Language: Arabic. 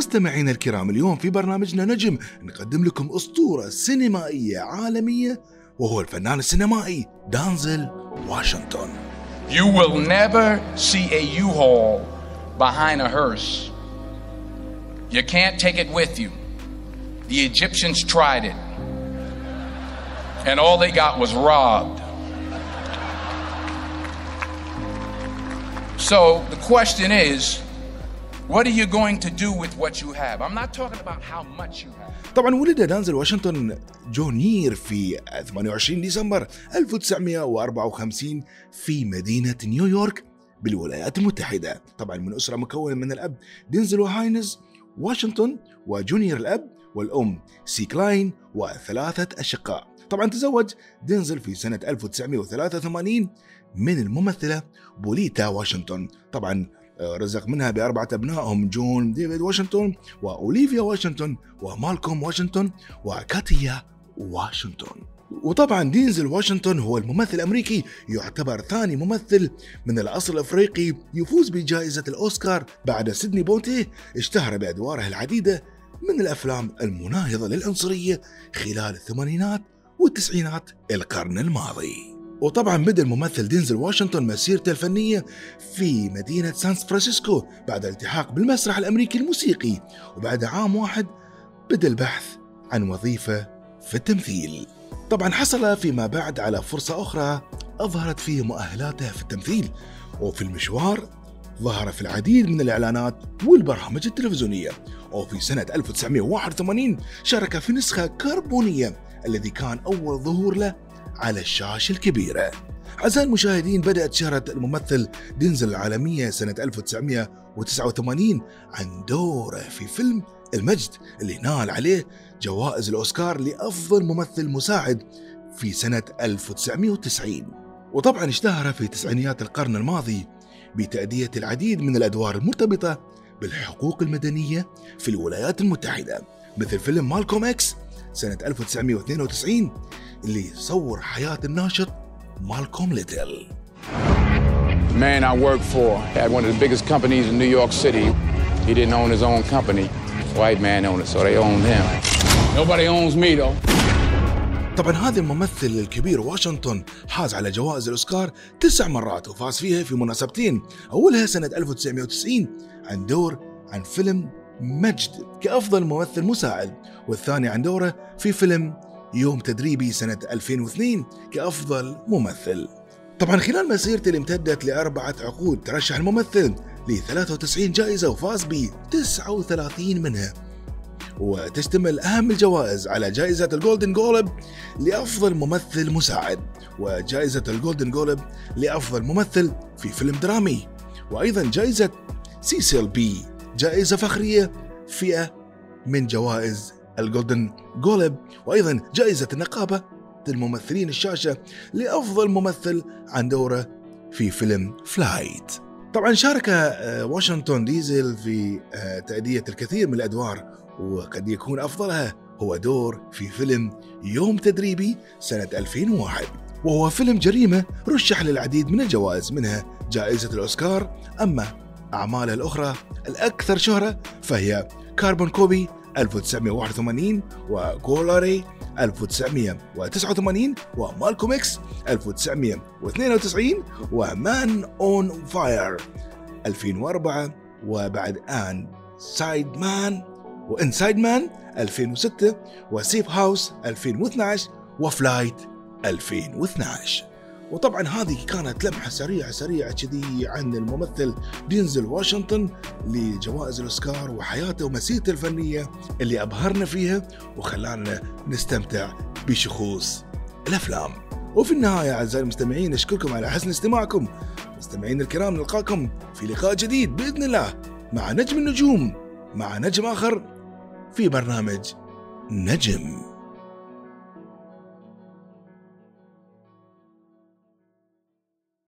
مستمعينا الكرام اليوم في برنامجنا نجم نقدم لكم أسطورة سينمائية عالمية وهو الفنان السينمائي دانزل واشنطن You will never see a U-Haul behind a hearse. You can't take it with you. The Egyptians tried it. And all they got was robbed. So the question is, what are you going to do with what you have? I'm not talking about how much you have. طبعا ولد دينزل واشنطن جونير في 28 ديسمبر 1954 في مدينة نيويورك بالولايات المتحدة طبعا من أسرة مكونة من الأب دينزل وهاينز واشنطن وجونيور الأب والأم سي كلاين وثلاثة أشقاء طبعا تزوج دينزل في سنة 1983 من الممثلة بوليتا واشنطن طبعا رزق منها بأربعة أبناء هم جون ديفيد واشنطن وأوليفيا واشنطن ومالكوم واشنطن وكاتيا واشنطن وطبعا دينزل واشنطن هو الممثل الأمريكي يعتبر ثاني ممثل من الأصل الأفريقي يفوز بجائزة الأوسكار بعد سيدني بونتي اشتهر بأدواره العديدة من الأفلام المناهضة للعنصرية خلال الثمانينات والتسعينات القرن الماضي. وطبعا بدا الممثل دينزل واشنطن مسيرته الفنية في مدينة سان فرانسيسكو بعد الالتحاق بالمسرح الأمريكي الموسيقي وبعد عام واحد بدأ البحث عن وظيفة في التمثيل. طبعا حصل فيما بعد على فرصة أخرى أظهرت فيه مؤهلاته في التمثيل وفي المشوار ظهر في العديد من الإعلانات والبرامج التلفزيونية وفي سنة 1981 شارك في نسخة كربونية الذي كان أول ظهور له على الشاشة الكبيرة أعزائي المشاهدين بدأت شهرة الممثل دينزل العالمية سنة 1989 عن دوره في فيلم المجد اللي نال عليه جوائز الأوسكار لأفضل ممثل مساعد في سنة 1990 وطبعا اشتهر في تسعينيات القرن الماضي بتأدية العديد من الأدوار المرتبطة بالحقوق المدنية في الولايات المتحدة مثل فيلم مالكوم إكس سنة 1992 اللي صور حياة الناشط مالكوم ليتل man I worked for had one of the biggest companies in New York City. He didn't own his own company. White man owned it, so they owned him. Nobody owns me though. طبعا هذا الممثل الكبير واشنطن حاز على جوائز الأوسكار تسع مرات وفاز فيها في مناسبتين أولها سنة 1990 عن دور عن فيلم مجد كأفضل ممثل مساعد والثاني عن دوره في فيلم يوم تدريبي سنة 2002 كأفضل ممثل. طبعا خلال مسيرته اللي امتدت لأربعة عقود ترشح الممثل ل 93 جائزة وفاز ب 39 منها. وتشتمل أهم الجوائز على جائزة ال Golden Globe لأفضل ممثل مساعد وجائزة ال Golden Globe لأفضل ممثل في فيلم درامي وأيضا جائزة سيسيل بي. جائزة فخرية فئة من جوائز ال Golden Globe وأيضا جائزة النقابة الممثلين الشاشة لأفضل ممثل عن دوره في فيلم Flight طبعا شارك آه، واشنطن دينزل في آه، تأدية الكثير من الأدوار وقد يكون أفضلها هو دور في فيلم يوم تدريبي سنة 2001 وهو فيلم جريمة رشح للعديد من الجوائز منها جائزة الأوسكار أما أعماله الأخرى الأكثر شهرة فهي Carbon Copy 1981 و Glory 1989 ومالكوم إكس 1992 و Man on Fire 2004 وبعد Inside Man و Inside Man 2006 و Safe House 2012 و Flight 2012 وطبعا هذه كانت لمحة سريعة سريعة كذي عن الممثل دينزل واشنطن لجوائز الأوسكار وحياته ومسيرته الفنية اللي أبهرنا فيها وخلانا نستمتع بشخوص الأفلام. وفي النهاية أعزائي المستمعين أشكركم على حسن استماعكم. مستمعين الكرام نلقاكم في لقاء جديد بإذن الله مع نجم النجوم مع نجم آخر في برنامج نجم.